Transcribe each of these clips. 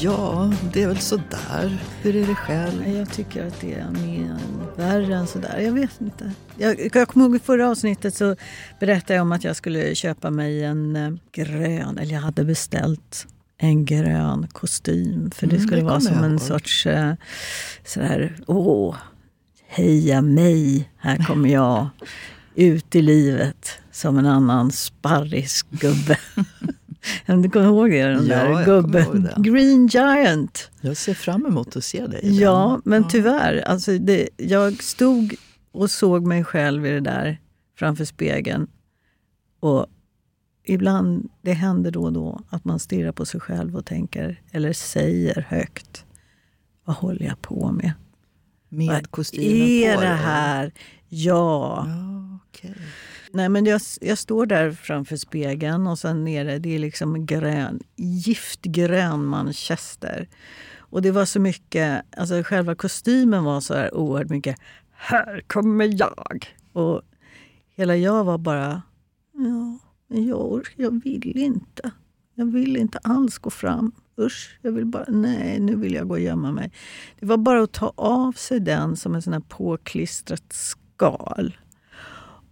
Ja, det är väl sådär. Hur är det själv? Jag tycker att det är mer värre än sådär. Jag vet inte. Jag, jag kommer ihåg i förra avsnittet så berättade jag om att jag skulle köpa mig en eh, grön, eller jag hade beställt en grön kostym. För det Mm, skulle det vara som en ihåg. sorts eh, sådär, åh, heja mig, här kommer jag ut i livet som en annan sparrisgubbe. du kommer ihåg det? Den Ja, där gubben. det. Green Giant. Jag ser fram emot att se dig i den. Ja, men tyvärr. Alltså det, jag stod och såg mig själv i det där framför spegeln. Och ibland, det händer då och då, att man stirrar på sig själv och tänker, eller säger högt, vad håller jag på med? Med Vad kostymen är på det dig. här? Ja. Ja, okej. Nej, men jag, jag står där framför spegeln och sen nere, det är liksom grön, giftgrön manchester. Och det var så mycket, alltså själva kostymen var så här oerhört mycket, här kommer jag. Och hela jag var bara, ja, men jag, orkar- jag vill inte. Jag vill inte alls gå fram. Usch, jag vill bara, nej, nu vill jag gå och gömma mig. Det var bara att ta av sig den som en sån här påklistrat skal.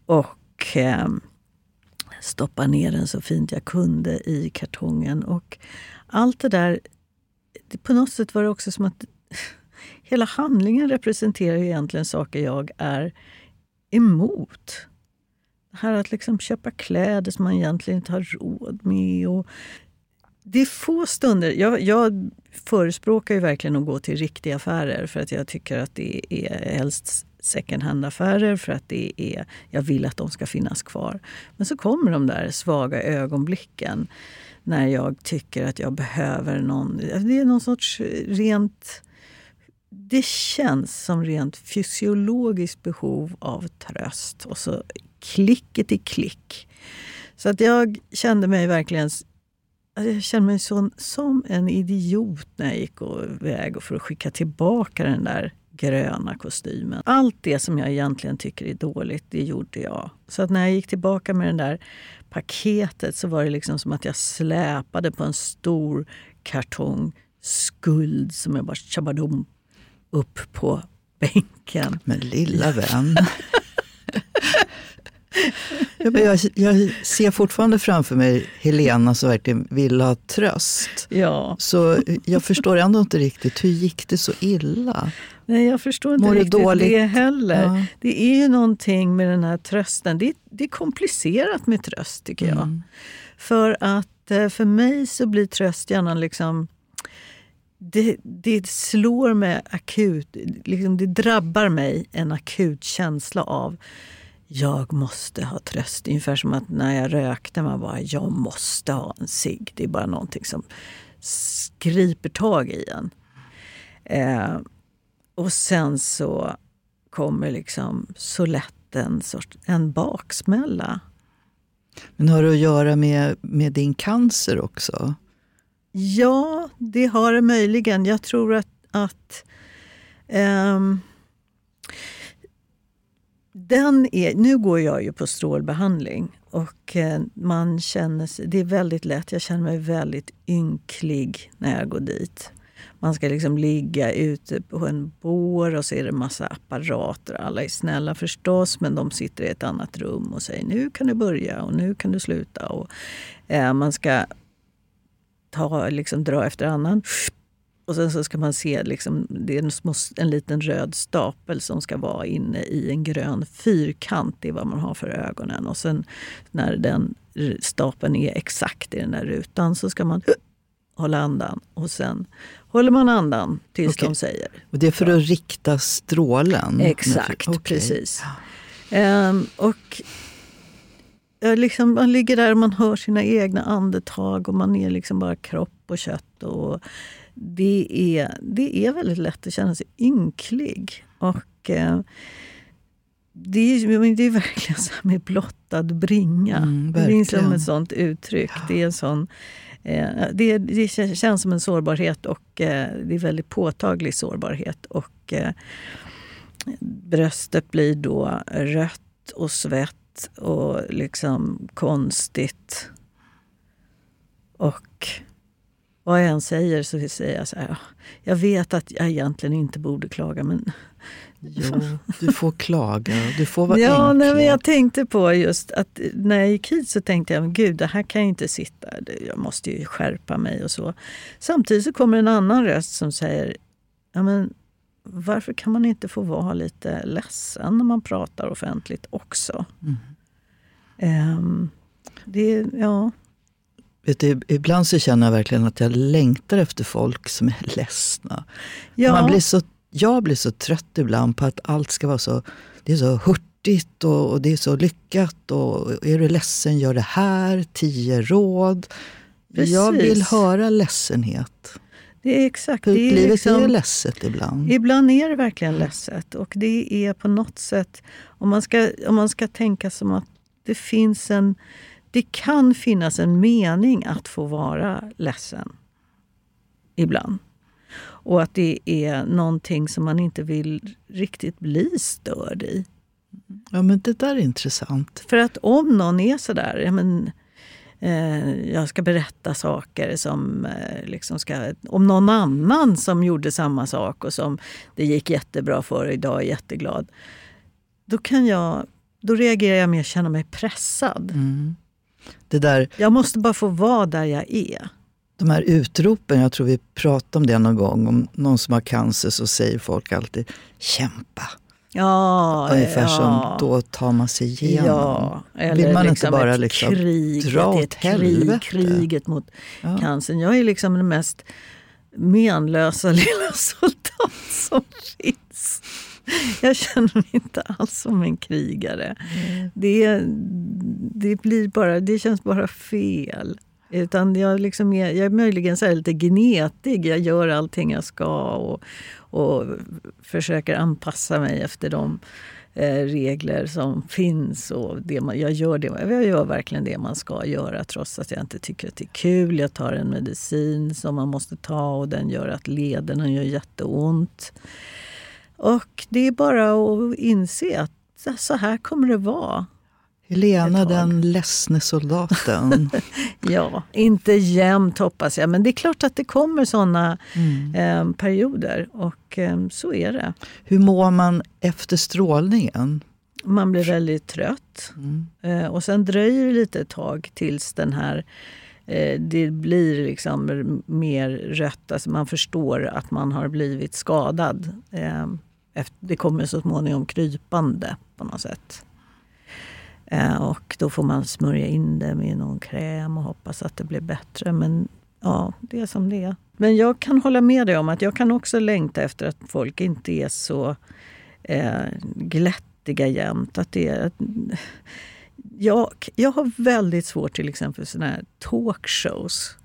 Och eh, stoppa ner den så fint jag kunde i kartongen. Och allt det där, det, på något sätt var det också som att hela handlingen representerar ju egentligen saker jag är emot. Det här att liksom köpa kläder som man egentligen inte har råd med. Och det är få stunder... Jag, jag förespråkar ju verkligen att gå till riktiga affärer för att jag tycker att det är helst second hand-affärer för att det är, jag vill att de ska finnas kvar. Men så kommer de där svaga ögonblicken när jag tycker att jag behöver någon... Alltså, det är någon sorts rent... Det känns som rent fysiologiskt behov av tröst. Och så klicket i klick. Så att jag kände mig verkligen alltså, jag kände mig som, som en idiot när jag gick iväg för att skicka tillbaka den där gröna kostymen. Allt det som jag egentligen tycker är dåligt, det gjorde jag. Så att när jag gick tillbaka med det där paketet så var det liksom som att jag släpade på en stor kartong skuld som jag bara tjabadom upp på bänken. Men lilla vän. Jag, jag ser fortfarande framför mig Helena som verkligen vill ha tröst. Ja, Så jag förstår ändå inte riktigt, hur gick det så illa? nej jag förstår inte Mår riktigt dåligt? det heller. Ja. Det är ju någonting med den här trösten. Det, det är komplicerat med tröst tycker jag. Mm. För att eh, för mig så blir tröst gärna liksom... Det, det slår mig akut, liksom det drabbar mig en akut känsla av jag måste ha tröst. Ungefär som att när jag rökte, man bara jag måste ha en cigg. Det är bara någonting som skriper tag i en. Eh, och sen så kommer liksom så lätt en, sorts, en baksmälla. Men har det att göra med, med din cancer också? Ja, det har det möjligen. Jag tror att, att ehm, den är, nu går jag ju på strålbehandling och eh, man känner sig, det är väldigt lätt, jag känner mig väldigt ynklig när jag går dit. Man ska liksom ligga ute på en bår och så är det massa apparater. Alla är snälla förstås men de sitter i ett annat rum och säger nu kan du börja och nu kan du sluta. Och, eh, man ska ta, liksom, dra efter annan. Och sen så ska man se, liksom, det är en, små, en liten röd stapel som ska vara inne i en grön fyrkant. Det är vad man har för ögonen. Och sen när den stapeln är exakt i den där rutan så ska man hålla andan. Och sen håller man andan tills Okej. de säger. Och det är för att rikta strålen? Exakt, Okej. precis. Ehm, och jag liksom, man ligger där och man hör sina egna andetag och man är liksom bara kropp och kött. Och det, är, det är väldigt lätt att känna sig ynklig. Och eh, det, är, det är verkligen så här med blottad bringa. Mm, det finns som verkligen. ett sånt uttryck. Det, är en sån, eh, det, det känns som en sårbarhet och eh, det är väldigt påtaglig sårbarhet. Och eh, bröstet blir då rött och svett och liksom konstigt. Och vad jag än säger så säger jag så här, jag vet att jag egentligen inte borde klaga men... Jo, du får klaga, du får vara ja, enkel. nej, men Jag tänkte på just att när jag gick hit så tänkte jag, gud det här kan jag inte sitta, jag måste ju skärpa mig och så. Samtidigt så kommer en annan röst som säger, ja men varför kan man inte få vara lite ledsen när man pratar offentligt också? Mm. Um, det, ja. Du, ibland så känner jag verkligen att jag längtar efter folk som är ledsna. Ja. Man blir så, jag blir så trött ibland på att allt ska vara så, det är så hurtigt och, och det är så lyckat. Och är du ledsen, gör det här. Tio råd. Precis. Jag vill höra ledsenhet. Det är exakt. För det är livet liksom, är ju ledset ibland. Ibland är det verkligen ledset. Och det är på något sätt, om man ska, om man ska tänka som att det finns en det kan finnas en mening att få vara ledsen. Ibland. Och att det är någonting som man inte vill riktigt bli störd i. Ja, men det där är intressant. För att om någon är sådär, ja, men, eh, jag ska berätta saker som eh, liksom ska, om någon annan som gjorde samma sak och som det gick jättebra för idag är jätteglad. Då kan jag, då reagerar jag att känna mig pressad. Mm. Det där, jag måste bara få vara där jag är. De här utropen, jag tror vi pratade om det någon gång, om någon som har cancer så säger folk alltid kämpa. Ja, Ungefär ja. som då tar man sig igenom. Ja, eller Vill man liksom inte bara liksom krig, dra åt ett krig, helvete? kriget mot Ja. cancern. Jag är liksom den mest menlösa lilla soldat som finns. Jag känner mig inte alls som en krigare. Det, det, blir bara, det känns bara fel. Utan jag, liksom är, jag är möjligen så här lite gnetig. Jag gör allting jag ska och, och försöker anpassa mig efter de eh, regler som finns. Och det man, jag, gör det, jag gör verkligen det man ska göra trots att jag inte tycker att det är kul. Jag tar en medicin som man måste ta och den gör att lederna gör jätteont. Och det är bara att inse att så här kommer det vara. Helena den ledsne soldaten. Ja, inte jämt hoppas jag, men det är klart att det kommer såna Mm. eh, perioder och eh, så är det. Hur mår man efter strålningen? Man blir väldigt trött Mm. eh, och sen dröjer det lite ett tag tills den här eh, det blir liksom mer rött, alltså man förstår att man har blivit skadad. Eh, efter, det kommer så småningom krypande på något sätt. Eh, och då får man smörja in det med någon kräm och hoppas att det blir bättre. Men ja, det är som det är. Men jag kan hålla med dig om att jag kan också längta efter att folk inte är så eh, glättiga jämt. Att det är, jag, jag har väldigt svårt till exempel för såna här talkshows.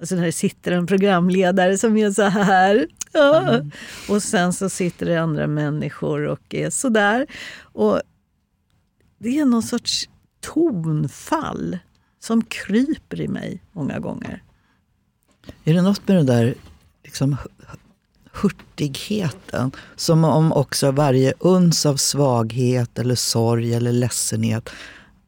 Alltså när det sitter en programledare som är så här. Ja. Och sen så sitter det andra människor och är så där. Och det är någon sorts tonfall som kryper i mig många gånger. Är det något med den där liksom, hurtigheten? Som om också varje uns av svaghet eller sorg eller ledsenhet,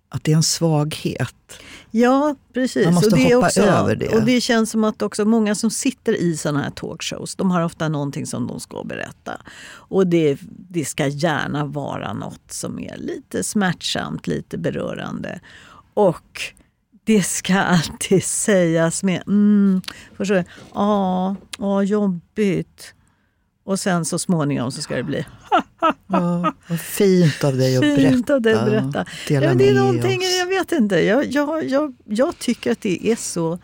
att det är en svaghet. Ja, precis. Man måste och det hoppa också, över det. Och det känns som att också många som sitter i såna här talkshows, de har ofta någonting som de ska berätta. Och det, det ska gärna vara något som är lite smärtsamt, lite berörande. Och det ska alltid sägas med mm? Ja, ja, jobbigt. Och sen så småningom så ska det bli Ja, vad fint av dig att Fint berätta. av dig att berätta. Dela Ja, det är någonting, oss. jag vet inte. Jag, jag, jag, jag tycker att det är så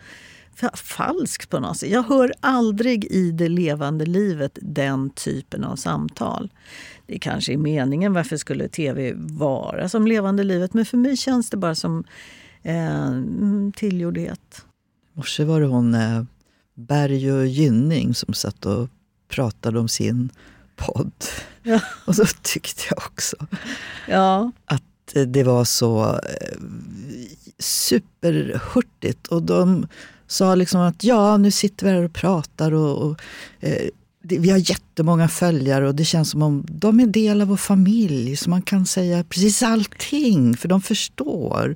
fa- falskt på något sätt. Jag hör aldrig i det levande livet den typen av samtal. Det kanske är meningen, varför skulle tv vara som levande livet? Men för mig känns det bara som eh, mm, tillgjordhet. I morse var det hon eh, Berg och Gynning som satt och pratade om sin podd. Ja. Och så tyckte jag också Ja, att eh, det var så eh, superhurtigt. Och de sa liksom att ja, nu sitter vi här och pratar och, och eh, det, vi har jättemånga följare och det känns som om de är en del av vår familj. Så man kan säga precis allting, för de förstår.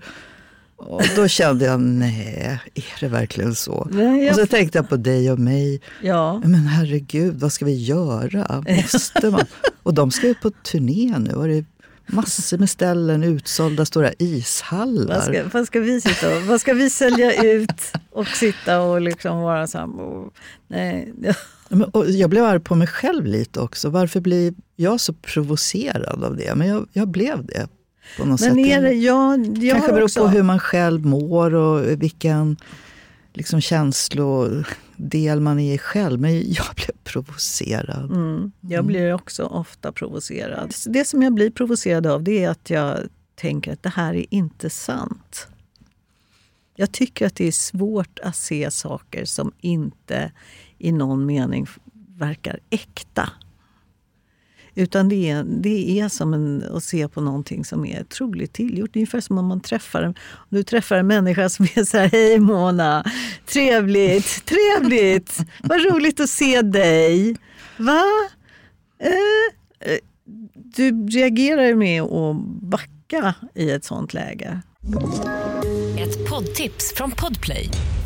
Och då kände jag, nej, är det verkligen så? Nej, Och så jag, tänkte jag på dig och mig. ja. Men herregud, vad ska vi göra? Måste man? Och de ska ut på turné nu. Och det är massor med ställen, utsålda stora ishallar. Vad ska, vad ska vi sitta och, vad ska vi sälja ut och sitta och liksom vara oh, nej. Och jag blev arg på mig själv lite också. Varför blir jag så provocerad av det? Men jag, jag blev det. På något. Men är det, jag, jag kanske beror också, på hur man själv mår och vilken liksom, känslodel man är i själv. Men jag blev provocerad. Mm, jag blir också ofta provocerad. Det som jag blir provocerad av det är att jag tänker att det här är inte sant. Jag tycker att det är svårt att se saker som inte i någon mening verkar äkta. Utan det är, det är som en, att se på någonting som är troligt tillgjort. Ungefär som om man träffar, om du träffar en människa som är så här, hej Mona, trevligt, trevligt, vad roligt att se dig. Va? Eh, eh, du reagerar med att backa i ett sånt läge. Ett poddtips från Podplay.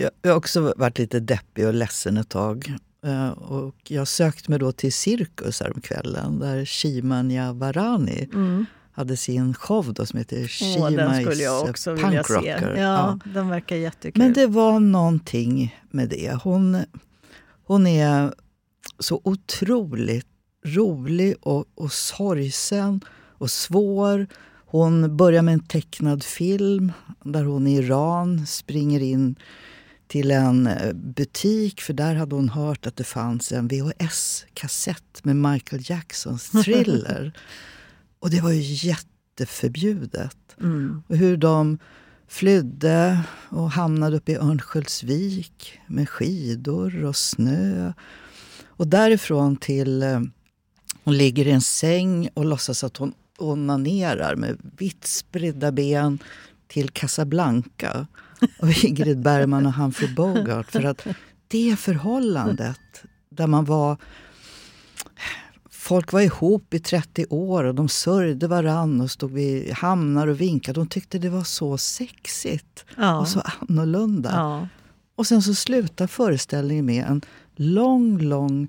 Jag jag har också varit lite deppig och ledsen ett tag. Eh, Och jag sökte mig då till Cirkus kvällen där Shima Nyavarani hade sin show då, som heter Shima Åh, den is skulle jag a också punk vilja se. rocker. Ja, Den verkar jättekul. Men det var någonting med det. Hon, hon är så otroligt rolig och, och sorgsen och svår. Hon börjar med en tecknad film där hon i Iran springer in till en eh, butik för där hade hon hört att det fanns en VHS-kassett med Michael Jacksons thriller. och det var ju jätteförbjudet. Mm. Och hur de flydde och hamnade uppe i Örnsköldsvik med skidor och snö. Och därifrån till... eh, Hon ligger i en säng och låtsas att hon onanerar med vitt spridda ben till Casablanca och Ingrid Bergman och Humphrey Bogart. För att det förhållandet där man var Folk var ihop i 30 år och de sörjde varann och stod vid hamnar och vinkade. De tyckte det var så sexigt Ja. och så annorlunda. Ja. Och sen så slutar föreställningen med en lång, lång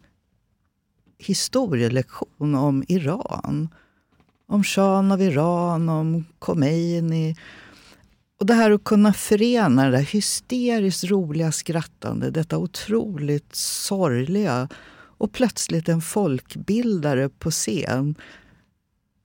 historielektion om Iran. Om shahen av Iran, om Khomeini. Och det här att kunna förena det där hysteriskt roliga skrattande, detta otroligt sorgliga och plötsligt en folkbildare på scen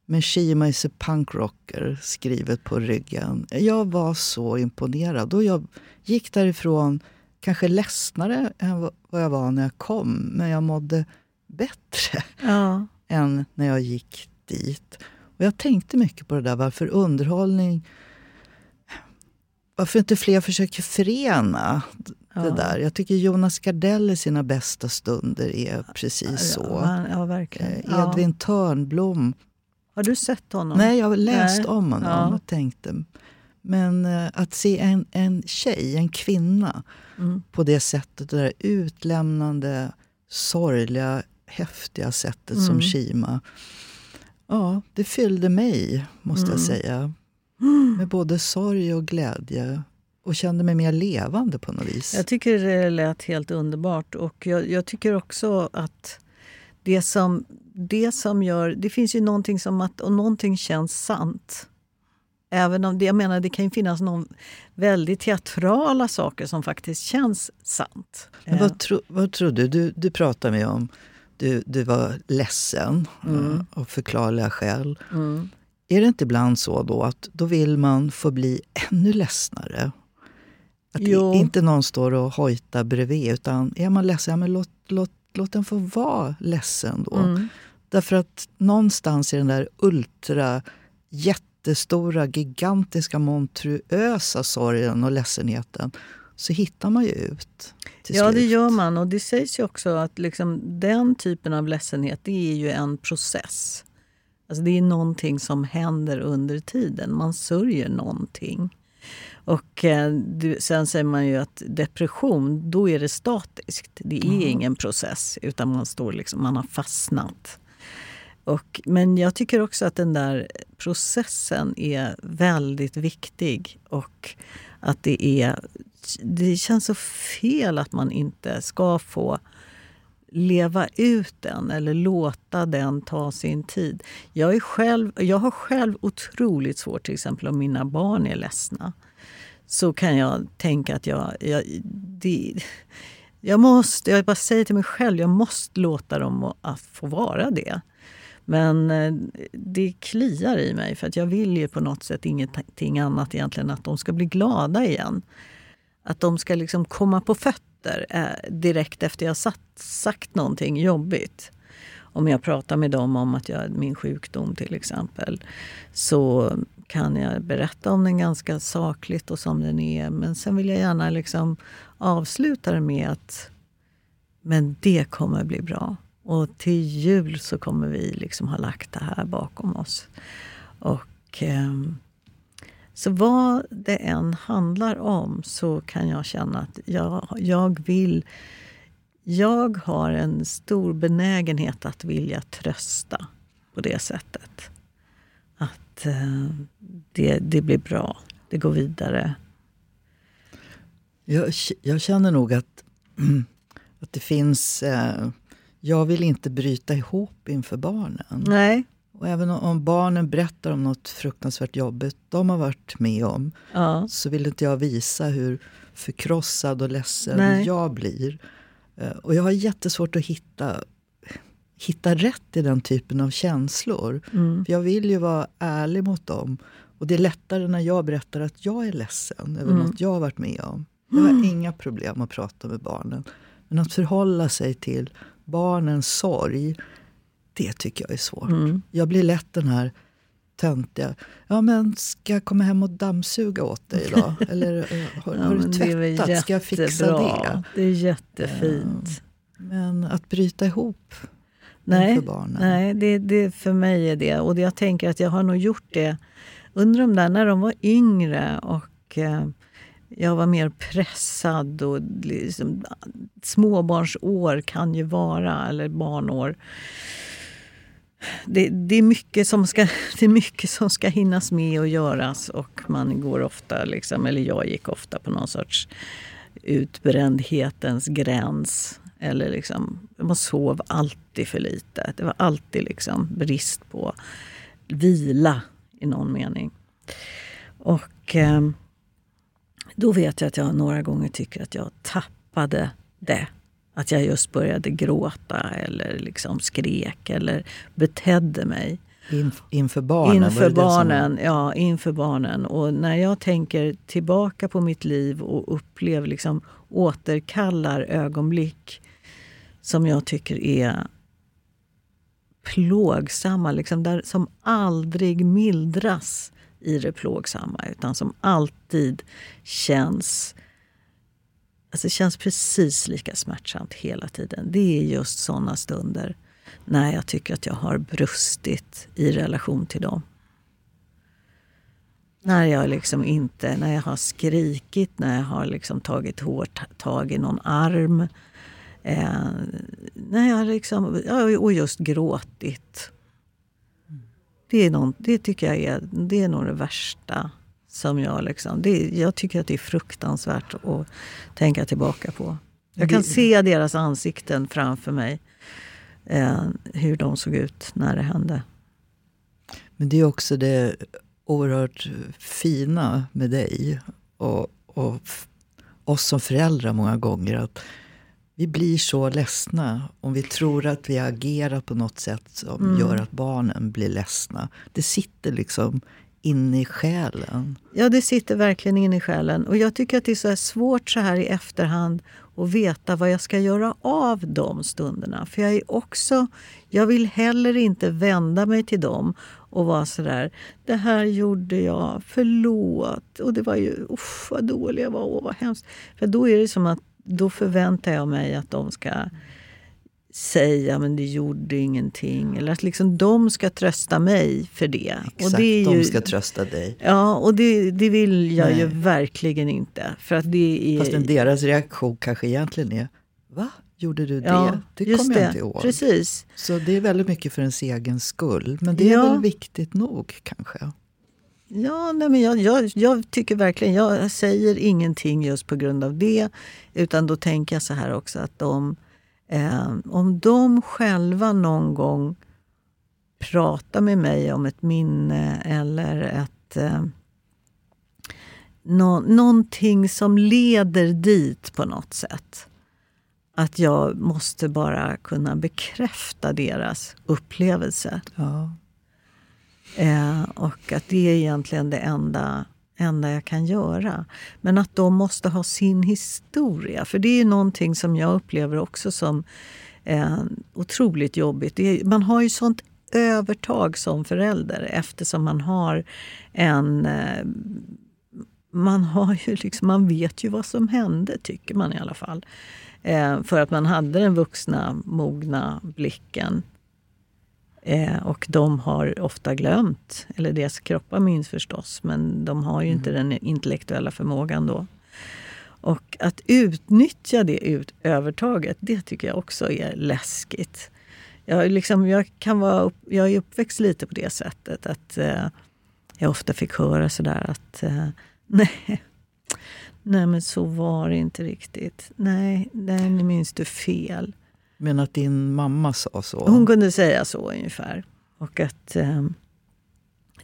med Shima is a punk rocker skrivet på ryggen. Jag var så imponerad. Och jag gick därifrån kanske ledsnare än vad vad jag var när jag kom. Men jag mådde bättre Ja. än när jag gick dit. Och jag tänkte mycket på det där, varför underhållning... Varför inte fler försöker förena det Ja. där? Jag tycker Jonas Gardell i sina bästa stunder är precis så. Ja, ja, verkligen. Eh, Ja. Edvin Törnblom. Har du sett honom? Nej, jag har läst Nej. om honom och tänkte. Men eh, att se en, en tjej, en kvinna, Mm. på det sättet, det där utlämnande, sorgliga, häftiga sättet som Mm. Shima. Ja, det fyllde mig, måste jag Mm. säga. Med både sorg och glädje. Och kände mig mer levande på något vis. Jag tycker det lät helt underbart. Och jag, jag tycker också att det som, det som gör... Det finns ju någonting som att och någonting känns sant. Även om det, jag menar, det kan ju finnas någon väldigt teatrala saker som faktiskt känns sant. Men vad, tro, vad tror du? du? Du pratade med om du, du var ledsen Mm. eh, av förklarliga skäl. Mm. Är det inte ibland så då att då vill man få bli ännu ledsnare? Att Jo. inte någon står och hojtar bredvid. Utan är man ledsen, ja, men låt, låt, låt den få vara ledsen då. Mm. Därför att någonstans i den där ultra jättestora, gigantiska, monstruösa sorgen och ledsenheten så hittar man ju ut. Ja, det slut. gör man. Och det sägs ju också att liksom, den typen av ledsenhet det är ju en process. Alltså, det är någonting som händer under tiden. Man sörjer någonting. Och eh, sen säger man ju att depression, då är det statiskt. Det är ingen process, utan man, står liksom, man har fastnat. Och, men jag tycker också att den där processen är väldigt viktig. Och att det är... Det känns så fel att man inte ska få leva ut den eller låta den ta sin tid. Jag, är själv, jag har själv otroligt svårt, till exempel om mina barn är ledsna. Så kan jag tänka att jag... jag det, jag måste, jag bara säger till mig själv, jag måste låta dem att få vara det. Men eh, det kliar i mig för att jag vill ju på något sätt ingenting annat egentligen att de ska bli glada igen. Att de ska liksom komma på fötter eh, direkt efter jag satt, sagt någonting jobbigt. Om jag pratar med dem om att jag, min sjukdom till exempel så kan jag berätta om den ganska sakligt och som den är. Men sen vill jag gärna liksom avsluta det med att men det kommer bli bra. Och till jul så kommer vi liksom ha lagt det här bakom oss. Och, eh, så vad det än handlar om så kan jag känna att jag, jag vill... Jag har en stor benägenhet att vilja trösta på det sättet. Att eh, det, det blir bra, det går vidare. Jag, jag känner nog att, att det finns... Eh, jag vill inte bryta ihop inför barnen. Nej. Och även om, barnen berättar om något fruktansvärt jobbigt de har varit med om Ja. så vill inte jag visa hur förkrossad och ledsen Nej. jag blir. Eh, Och jag har jättesvårt att hitta, hitta rätt i den typen av känslor. Mm. För jag vill ju vara ärlig mot dem. Och det är lättare när jag berättar att jag är ledsen över Mm. något jag har varit med om. Jag har inga problem att prata med barnen. Men att förhålla sig till barnens sorg, det tycker jag är svårt. Mm. Jag blir lätt den här töntiga. Ja, men ska jag komma hem och dammsuga åt dig idag? Eller har, Ja, har du tvättat? Ska jag fixa jättebra. det? Det är jättefint. Men att bryta ihop Nej, inför barnen. nej det, det för mig är det. Och jag tänker att jag har nog gjort det under de där när de var yngre och eh, jag var mer pressad. och liksom, Småbarnsår kan ju vara, eller barnår. Det, det, är mycket som ska, det är mycket som ska hinnas med och göras och man går ofta, liksom, eller jag gick ofta på någon sorts utbrändhetens gräns. Eller liksom, man sov alltid för lite. Det var alltid liksom brist på vila i någon mening. Och eh, då vet jag att jag några gånger tycker att jag tappade det. Att jag just började gråta eller liksom skrek eller betedde mig. Inf- inför barnen? Inför det som- barnen, ja, inför barnen. Och när jag tänker tillbaka på mitt liv och upplever, liksom, återkallar ögonblick som jag tycker är plågsamma, liksom där, som aldrig mildras i det plågsamma utan som alltid känns Alltså det känns precis lika smärtsamt hela tiden. Det är just såna stunder när jag tycker att jag har brustit i relation till dem. När jag liksom inte, när jag har skrikit, när jag har liksom tagit hårt tag i någon arm. Eh, när jag liksom, och just gråtit. Det, är någon, det tycker jag är, det är nog det värsta som jag liksom... Det, jag tycker att det är fruktansvärt att tänka tillbaka på. Jag kan se deras ansikten framför mig. Eh, hur de såg ut när det hände. Men det är också det oerhört fina med dig och, och oss som föräldrar många gånger. att Vi blir så ledsna om vi tror att vi agerar på något sätt som Mm. gör att barnen blir ledsna. Det sitter liksom inne i själen. Ja, det sitter verkligen in i själen. Och jag tycker att det är så här svårt så här i efterhand att veta vad jag ska göra av de stunderna. För jag är också... Jag vill heller inte vända mig till dem och vara så där, det här gjorde jag, förlåt. Och det var ju, uff vad dålig jag var, åh vad hemskt. För då är det som att, då förväntar jag mig att de ska säga men det gjorde ingenting. Eller att liksom de ska trösta mig för det. Exakt, och det är ju, de ska trösta dig. Ja, och det, det vill jag Nej. ju verkligen inte. För att det är... Fastän deras reaktion kanske egentligen är Va? Gjorde du det? ja, det kommer jag inte ihåg. Precis. Så det är väldigt mycket för ens egen skull. Men det är Ja. väl viktigt nog kanske. Ja, nej, men jag, jag, jag tycker verkligen, jag säger ingenting just på grund av det. Utan då tänker jag så här också att de, om de själva någon gång pratar med mig om ett minne eller ett eh, nå, någonting som leder dit på något sätt. Att jag måste bara kunna bekräfta deras upplevelse. Ja. Eh, och att det är egentligen det enda, enda jag kan göra. Men att de måste ha sin historia. För det är någonting som jag upplever också som eh, otroligt jobbigt. Det är, man har ju sånt övertag som förälder eftersom man har en... Eh, man, har ju liksom, man vet ju vad som hände, tycker man i alla fall. Eh, för att man hade den vuxna, mogna blicken Eh, och de har ofta glömt, eller deras kroppar minns förstås, men de har ju inte den intellektuella förmågan då. Och att utnyttja det ut, övertaget, det tycker jag också är läskigt. Jag, liksom, jag, kan vara upp, jag är uppväxt lite på det sättet att eh, jag ofta fick höra sådär att eh, nej, nej men så var det inte riktigt. Nej, nej nu minns du fel. Men att din mamma sa så. Hon kunde säga så ungefär. Och att eh,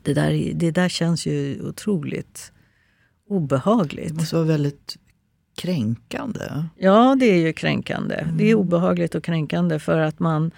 det, där, det där känns ju otroligt Det obehagligt. måste vara väldigt kränkande. Ja, det är ju kränkande. Det är obehagligt och kränkande för att man...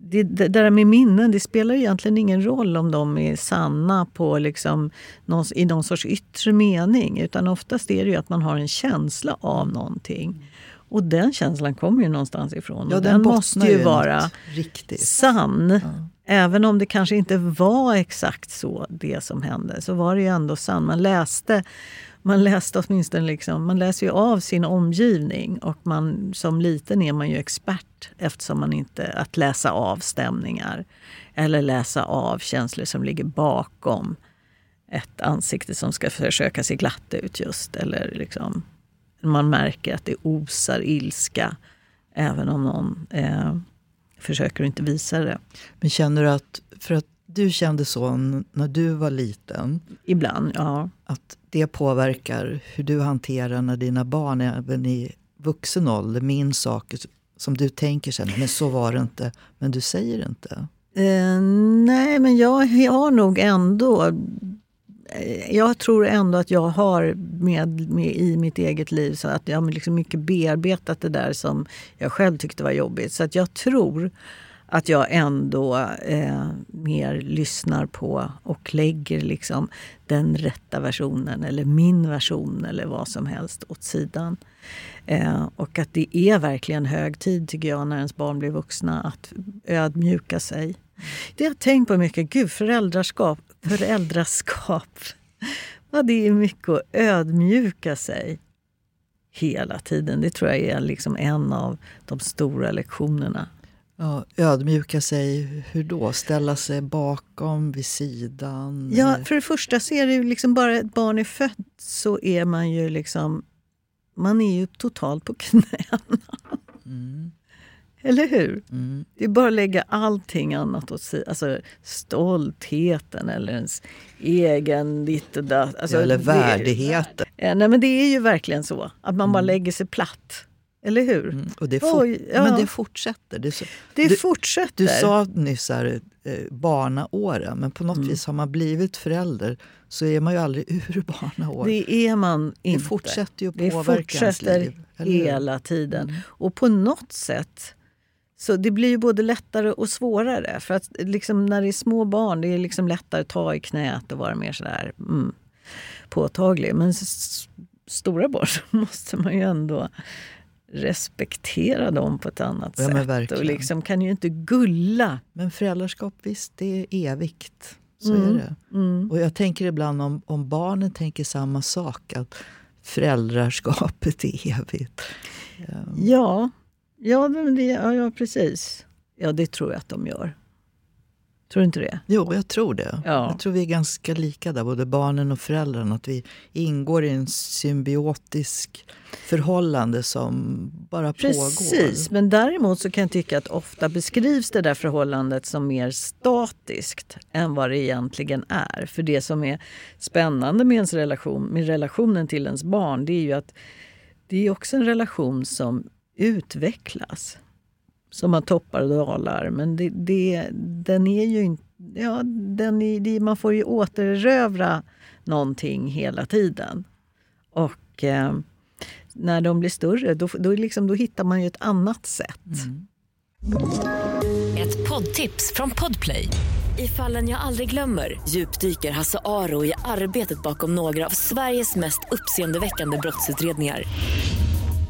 Det, det där med minnen, det spelar egentligen ingen roll om de är sanna på liksom någon, i någon sorts yttre mening. Utan oftast är det ju att man har en känsla av någonting. Och den känslan kommer ju någonstans ifrån. Ja, och den, den måste ju vara riktigt. sann. Ja. Även om det kanske inte var exakt så det som hände, så var det ju ändå sant. Man läste, man läste åtminstone liksom, man läser ju av sin omgivning och man, som liten är man ju expert eftersom man inte att läsa av stämningar eller läsa av känslor som ligger bakom ett ansikte som ska försöka se glatt ut just. Eller liksom, man märker att det osar ilska även om någon eh, försöker inte visa det. Men känner du att, för att du kände så när du var liten, Ibland, ja. att det påverkar hur du hanterar när dina barn även i vuxen ålder minns saker som du tänker sen, men så var det inte, men du säger inte. Eh, nej, men jag har nog ändå... Eh, jag tror ändå att jag har med, med i mitt eget liv så att jag har liksom mycket bearbetat det där som jag själv tyckte var jobbigt. Så att jag tror att jag ändå eh, mer lyssnar på och lägger liksom den rätta versionen eller min version eller vad som helst åt sidan. Eh, och att det är verkligen hög tid tycker jag när ens barn blir vuxna att ödmjuka sig. Det har jag tänkt på mycket. Gud, föräldraskap, föräldraskap. Vad det är mycket att ödmjuka sig hela tiden. Det tror jag är liksom en av de stora lektionerna. Ja, ödmjuka sig, hur då? Ställa sig bakom, vid sidan? Ja, för det första så är det ju liksom bara ett barn är fött så är man ju liksom... Man är ju totalt på knäna. Mm, Eller hur? mm. Det är bara att lägga allting annat åt sidan. Alltså stoltheten eller ens egen ditt och datt. Alltså, eller det- värdigheten. Ja, nej, men det är ju verkligen så. Att man bara lägger sig platt. Eller hur? Mm. Och det, fort, Oj, ja. Men det fortsätter. Det så, Det Du- fortsätter. du sa nyss här, eh, barnaåren, men på något Mm. vis har man blivit förälder så är man ju aldrig ur barnaåren. Det är man Det inte. fortsätter ju att Det påverka ens liv. eller hela tiden. Mm. Och på något sätt så det blir ju både lättare och svårare. För att liksom när det är små barn det är liksom lättare att ta i knät och vara mer sådär mm, påtaglig. Men stora barn så måste man ju ändå respektera dem på ett annat Ja, sätt. Och liksom kan ju inte gulla. Men föräldraskap, visst, det är evigt. Så Mm. är det. Mm. Och jag tänker ibland om, om barnen tänker samma sak, att föräldraskapet är evigt. Ja, ja, men det, ja, ja, precis. Ja, det tror jag att de gör. Tror du inte det? Jo, jag tror det. Ja. Jag tror vi är ganska lika där, både barnen och föräldrarna. Att vi ingår i en symbiotisk förhållande som bara Precis, pågår. men däremot så kan jag tycka att ofta beskrivs det där förhållandet som mer statiskt än vad det egentligen är. För det som är spännande med ens relation, med relationen till ens barn, det är ju att det är också en relation som utvecklas. Som har toppar och dalar, men det, det, den är ju inte... Ja, den är, det, man får ju återerövra någonting hela tiden. Och eh, när de blir större, då, då, liksom, då hittar man ju ett annat sätt. Mm. Ett poddtips från Podplay. I fallen jag aldrig glömmer djupdyker Hasse Aro i arbetet bakom några av Sveriges mest uppseendeväckande brottsutredningar.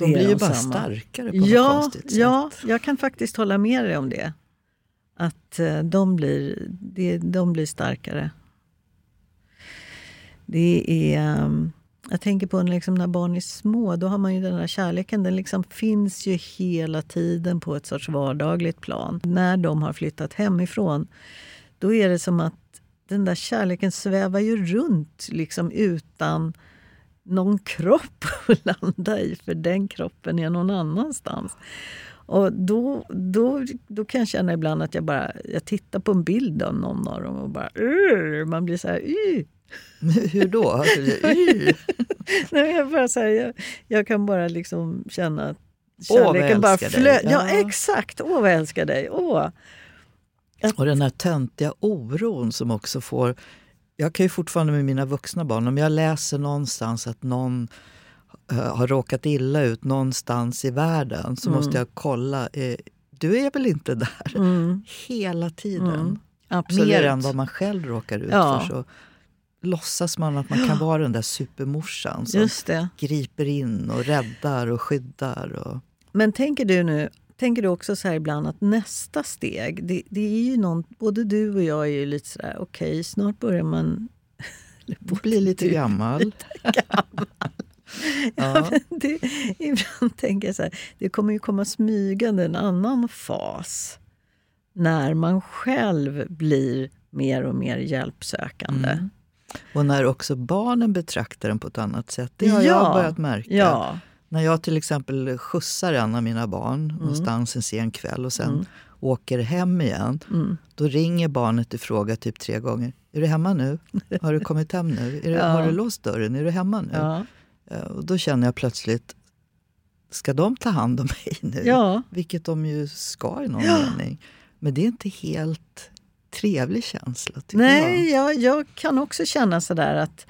De blir ju bara samma. starkare på något Ja, konstigt ja, sätt. jag kan faktiskt hålla med dig om det. Att eh, de blir, de blir starkare. Det är... ehm, Jag tänker på liksom när barn är små, då har man ju den här kärleken. Den liksom finns ju hela tiden på ett sorts vardagligt plan. När de har flyttat hemifrån, då är det som att den där kärleken svävar ju runt liksom utan någon kropp att landa i, för den kroppen är någon annanstans. Och då, då, då kan jag känna ibland att jag bara jag tittar på en bild av någon av dem och bara... "Ugh", man blir så här... "Ugh". Hur då? Y. Nej, jag, bara så här, jag, jag kan bara liksom känna att Åh, kärleken bara älskar dig. flödar. Ja, Ja. exakt! Åh, vad jag älskar dig! Åh. Och den här töntiga oron som också får... Jag kan ju fortfarande med mina vuxna barn, om jag läser någonstans att någon eh, har råkat illa ut någonstans i världen så måste jag kolla. Eh, du är väl inte där? Mm, Hela tiden. mm. Mer än vad man själv råkar ut Ja. för. Så låtsas man att man kan vara den där supermorsan som griper in och räddar och skyddar. Och... Men tänker du nu Tänker du också så här ibland att nästa steg, det, det är ju någon, både du och jag är ju lite sådär, okej snart börjar man... Bli lite du- gammal. Ja, Ja. det, ibland tänker jag så här, det kommer ju komma smygande en annan fas. När man själv blir mer och mer hjälpsökande. Mm. Och när också barnen betraktar den på ett annat sätt. Det har Ja. jag börjat märka. Ja. När jag till exempel skjutsar en av mina barn någonstans en sen kväll och sen Mm. åker hem igen. Mm. Då ringer barnet och frågar typ tre gånger. Är du hemma nu? Har du kommit hem nu? Du, Ja. Har du låst dörren? Är du hemma nu? Ja. Eh, Och då känner jag plötsligt, ska de ta hand om mig nu? ja. Vilket de ju ska i någon Ja. mening. Men det är inte helt trevlig känsla Nej, jag. jag, jag kan också känna sådär att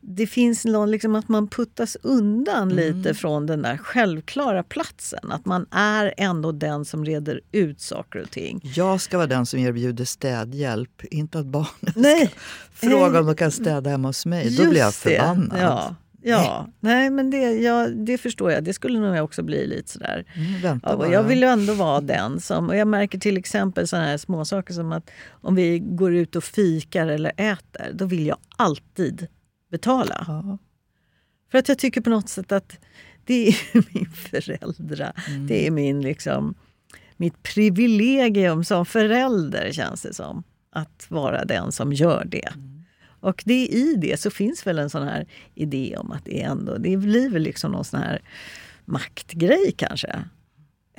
det finns någon, liksom att man puttas undan Mm. lite från den där självklara platsen. Att man är ändå den som reder ut saker och ting. Jag ska vara den som erbjuder städhjälp, inte att barnen Nej, frågar om de kan städa hemma hos mig. Då blir jag just förbannad. Ja, ja. Nej, men det, ja, det förstår jag. Det skulle nog jag också bli lite sådär. Mm, Ja, jag vill ju ändå vara den som... Och jag märker till exempel såna här små saker som att om vi går ut och fikar eller äter, då vill jag alltid betala. Ja. För att jag tycker på något sätt att det är min föräldra. Det är min liksom, mitt privilegium som förälder känns det som. Att vara den som gör det. Och det, i det så finns väl en sån här idé om att det ändå, det blir väl liksom någon sån här maktgrej kanske.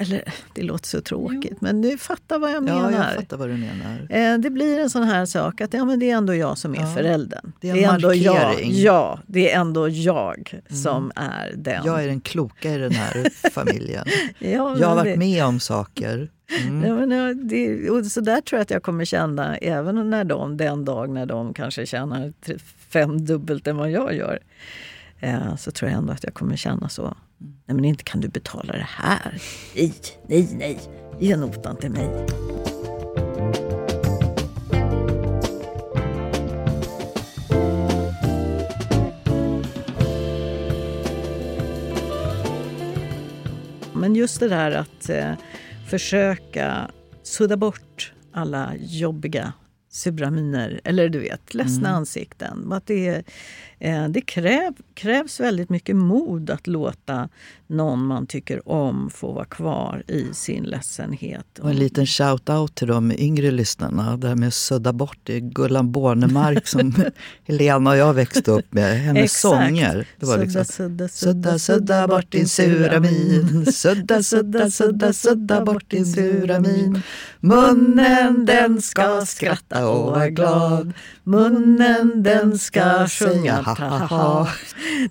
Eller det låter så tråkigt, men du fattar vad jag ja, menar. jag fattar vad du menar. Eh, Det blir en sån här sak att ja, men det är ändå jag som är Ja, föräldern. det är en ändå jag. Mm. Ja, det är ändå jag som är den. Jag är den kloka i den här familjen. ja, Jag har varit det- med om saker Mm. Ja, men, ja, det, och så där tror jag att jag kommer känna även när de, den dag när de kanske tjänar fem dubbelt än vad jag gör. Eh, så tror jag ändå att jag kommer känna så. Nej men inte kan du betala det här. Nej, nej, nej. Ge notan till mig. Men just det där att eh, försöka sudda bort alla jobbiga sura miner, eller du vet, ledsna ansikten. Att det, eh, det kräv, krävs väldigt mycket mod att låta någon man tycker om få vara kvar i sin ledsenhet. Och en liten shout-out till de yngre lyssnarna. Det här med att sudda bort det är Gullan Bornemark som Helena och jag växte upp med. Hennes Exakt. sånger. Det var liksom, sudda, Sudda, sudda bort din sura min. Sudda, sudda, sudda, sudda bort din sura min. Munnen den ska skratta och vara glad. Munnen den ska sjunga ha ha ha.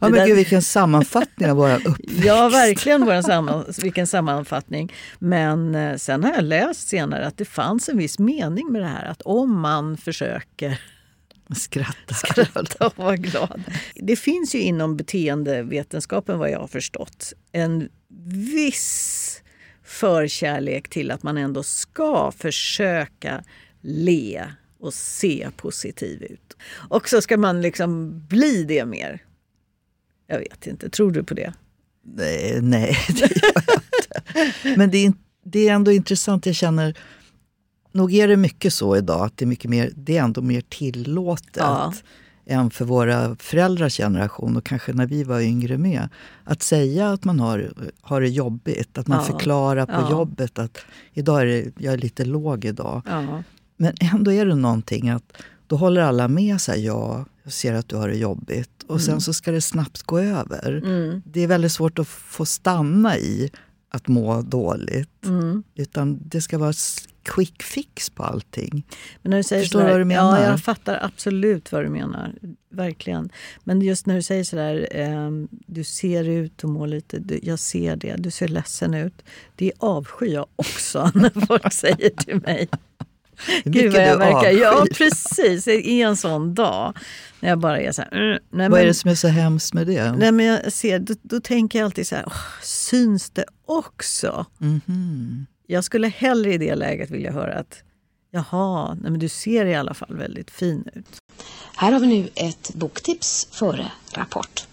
Ja, men gud, vilken sammanfattning av våra uppväxt. Ja, verkligen våran samman, vilken sammanfattning. Men eh, sen har jag läst senare att det fanns en viss mening med det här. Att om man försöker Skratta. skratta och vara glad. Det finns ju inom beteendevetenskapen vad jag har förstått en viss förkärlek till att man ändå ska försöka le och se positiv ut. Och så ska man liksom bli det mer. Jag vet inte, tror du på det? Nej, nej, det gör jag inte. Men det är, det är ändå intressant. Jag känner, nog är det mycket så idag att det är, mycket mer, det är ändå mer tillåtet Ja. än för våra föräldrars generation och kanske när vi var yngre med. Att säga att man har, har det jobbigt, att man Ja. förklarar på Ja. jobbet att idag är det, jag är lite låg idag. Men ändå är det någonting att då håller alla med. Så här, ja, jag ser att du har det jobbigt. Och sen så ska det snabbt gå över. Mm. Det är väldigt svårt att få stanna i att må dåligt. Mm. Utan det ska vara quick fix på allting. Men när du säger Förstår du vad du menar? Ja, jag fattar absolut vad du menar. Verkligen. Men just när du säger sådär, eh, du ser ut och mår lite, du, jag ser det, du ser ledsen ut. Det avskyr jag också när folk säger till mig. Gud vad jag du verkar, ja precis, i en sån dag. När jag bara är så här, mm, nej, Vad är men- det som är så hemskt med det? Nej, men jag ser, då, då tänker jag alltid så här, åh, syns det också? Mhm. Jag skulle hellre i det läget vilja höra att jaha, nej, men du ser i alla fall väldigt fin ut. Här har vi nu ett boktips före Rapport.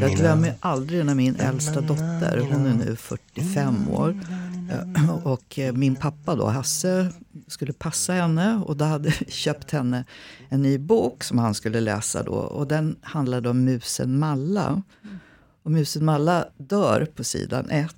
Jag glömmer aldrig när min äldsta dotter, hon är nu 45 år, eh, och eh, min pappa då, Hasse, skulle passa henne och då hade köpt henne en ny bok som han skulle läsa då och den handlade om musen Malla. Och musen Malla dör på sidan ett.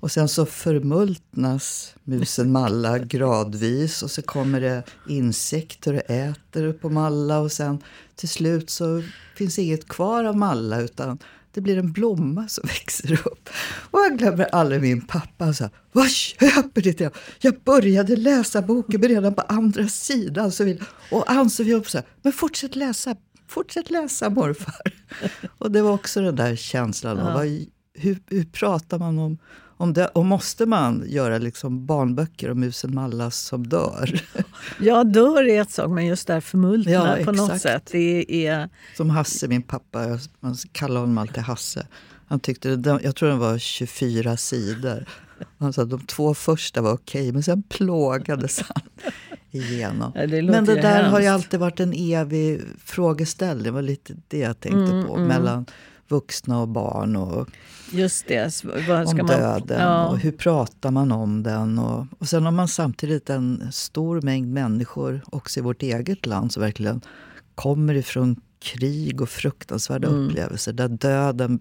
Och sen så förmultnas musen Malla gradvis och så kommer det insekter och äter på Malla och sen till slut så finns inget kvar av Malla utan det blir en blomma som växer upp. Och jag glömmer aldrig min pappa. Han sa, vad köper det? Jag började läsa boken men redan på andra sidan. Så vill, och Ann-Sofie här, men fortsätt läsa, fortsätt läsa morfar. Och det var också den där känslan av, vad, hur, hur pratar man om, om det? Och måste man göra liksom barnböcker om musen Malla som dör? Jag dör i ett sak, men just där förmultna Ja, på något sätt. Det är, Som Hasse, min pappa, man kallar honom alltid Hasse. Han tyckte, det- jag tror den var 24 sidor. Han sa att de två första var okej, men sen plågades han igenom. Ja, det men det där har ju hemskt. alltid varit en evig frågeställning. Det var lite det jag tänkte Mm, på. Mellan vuxna och barn och just det. om man, döden. Ja. Och hur pratar man om den? Och, och sen har man samtidigt en stor mängd människor också i vårt eget land som verkligen kommer ifrån krig och fruktansvärda Mm. upplevelser där döden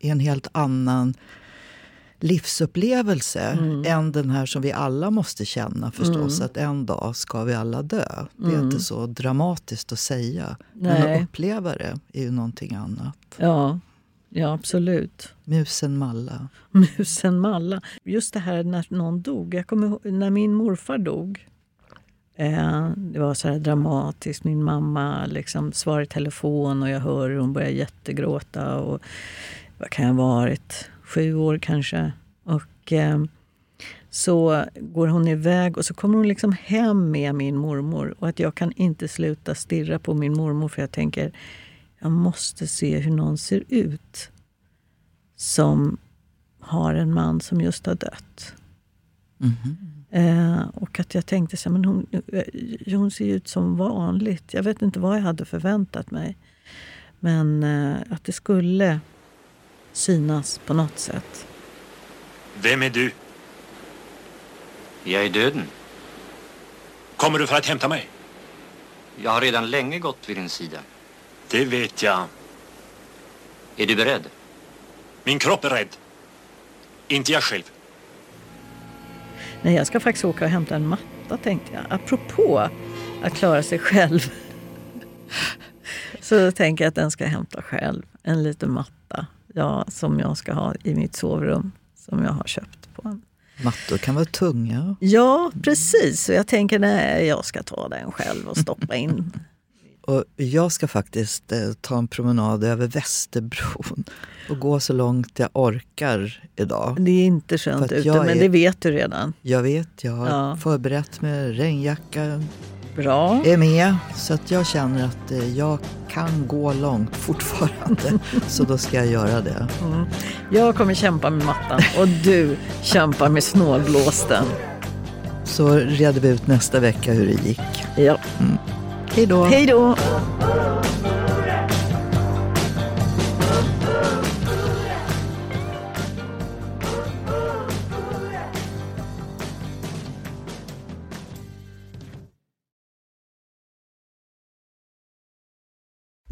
är en helt annan livsupplevelse Mm. än den här som vi alla måste känna förstås. Att en dag ska vi alla dö. Det är inte så dramatiskt att säga. Men Mm. Nej. att uppleva det är ju någonting annat. Ja, ja, absolut. Musen Malla. Musen Malla. Just det här när någon dog. Jag kommer ihåg, när min morfar dog. Eh, det var så här dramatiskt. Min mamma liksom svarar i telefon och jag hör hur hon börjar jättegråta. Och vad kan jag ha varit? Sju år kanske. Och eh, så går hon iväg och så kommer hon liksom hem med min mormor. Och att jag kan inte sluta stirra på min mormor för jag tänker jag måste se hur någon ser ut som har en man som just har dött. Eh, och att jag tänkte så här, men hon, eh, hon ser ut som vanligt. Jag vet inte vad jag hade förväntat mig. Men eh, att det skulle synas på något sätt. Vem är du? Jag är döden. Kommer du för att hämta mig? Jag har redan länge gått vid din sida. Det vet jag. Är du beredd? Min kropp är rädd. Inte jag själv. Nej, jag ska faktiskt åka och hämta en matta tänkte jag. Apropå att klara sig själv. Så tänker jag att den ska hämta själv. En liten matta ja, som jag ska ha i mitt sovrum. Som jag har köpt på en Mattor kan vara tunga. Ja, precis. Så jag tänker nej, jag ska ta den själv och stoppa in. Och jag ska faktiskt eh, ta en promenad över Västerbron och gå så långt jag orkar idag. Det är inte skönt ute, men är- det vet du redan. Jag vet, jag har Ja. förberett med regnjacka, Bra. är med. Så att jag känner att eh, jag kan gå långt fortfarande. så då ska jag göra det. Jag kommer kämpa med mattan och du kämpar med snålblåsten. Så reder vi ut nästa vecka hur det gick. Ja. Hej då! Hej då!